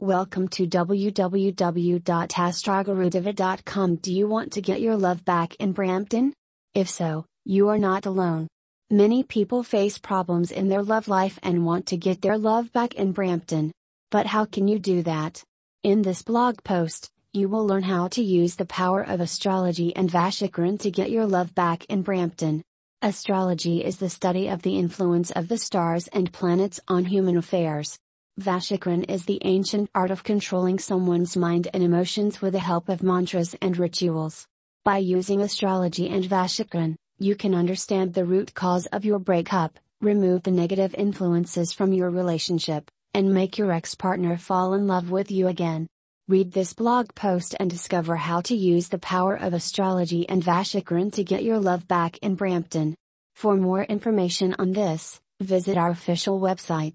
Welcome to www.astrogurudavid.com. Do you want to get your love back in Brampton? If so, you are not alone. Many people face problems in their love life and want to get their love back in Brampton. But how can you do that? In this blog post, you will learn how to use the power of astrology and Vashikaran to get your love back in Brampton. Astrology is the study of the influence of the stars and planets on human affairs. Vashikaran is the ancient art of controlling someone's mind and emotions with the help of mantras and rituals. By using astrology and Vashikaran, you can understand the root cause of your breakup, remove the negative influences from your relationship, and make your ex partner fall in love with you again. Read this blog post and discover how to use the power of astrology and Vashikaran to get your love back in Brampton. For more information on this, visit our official website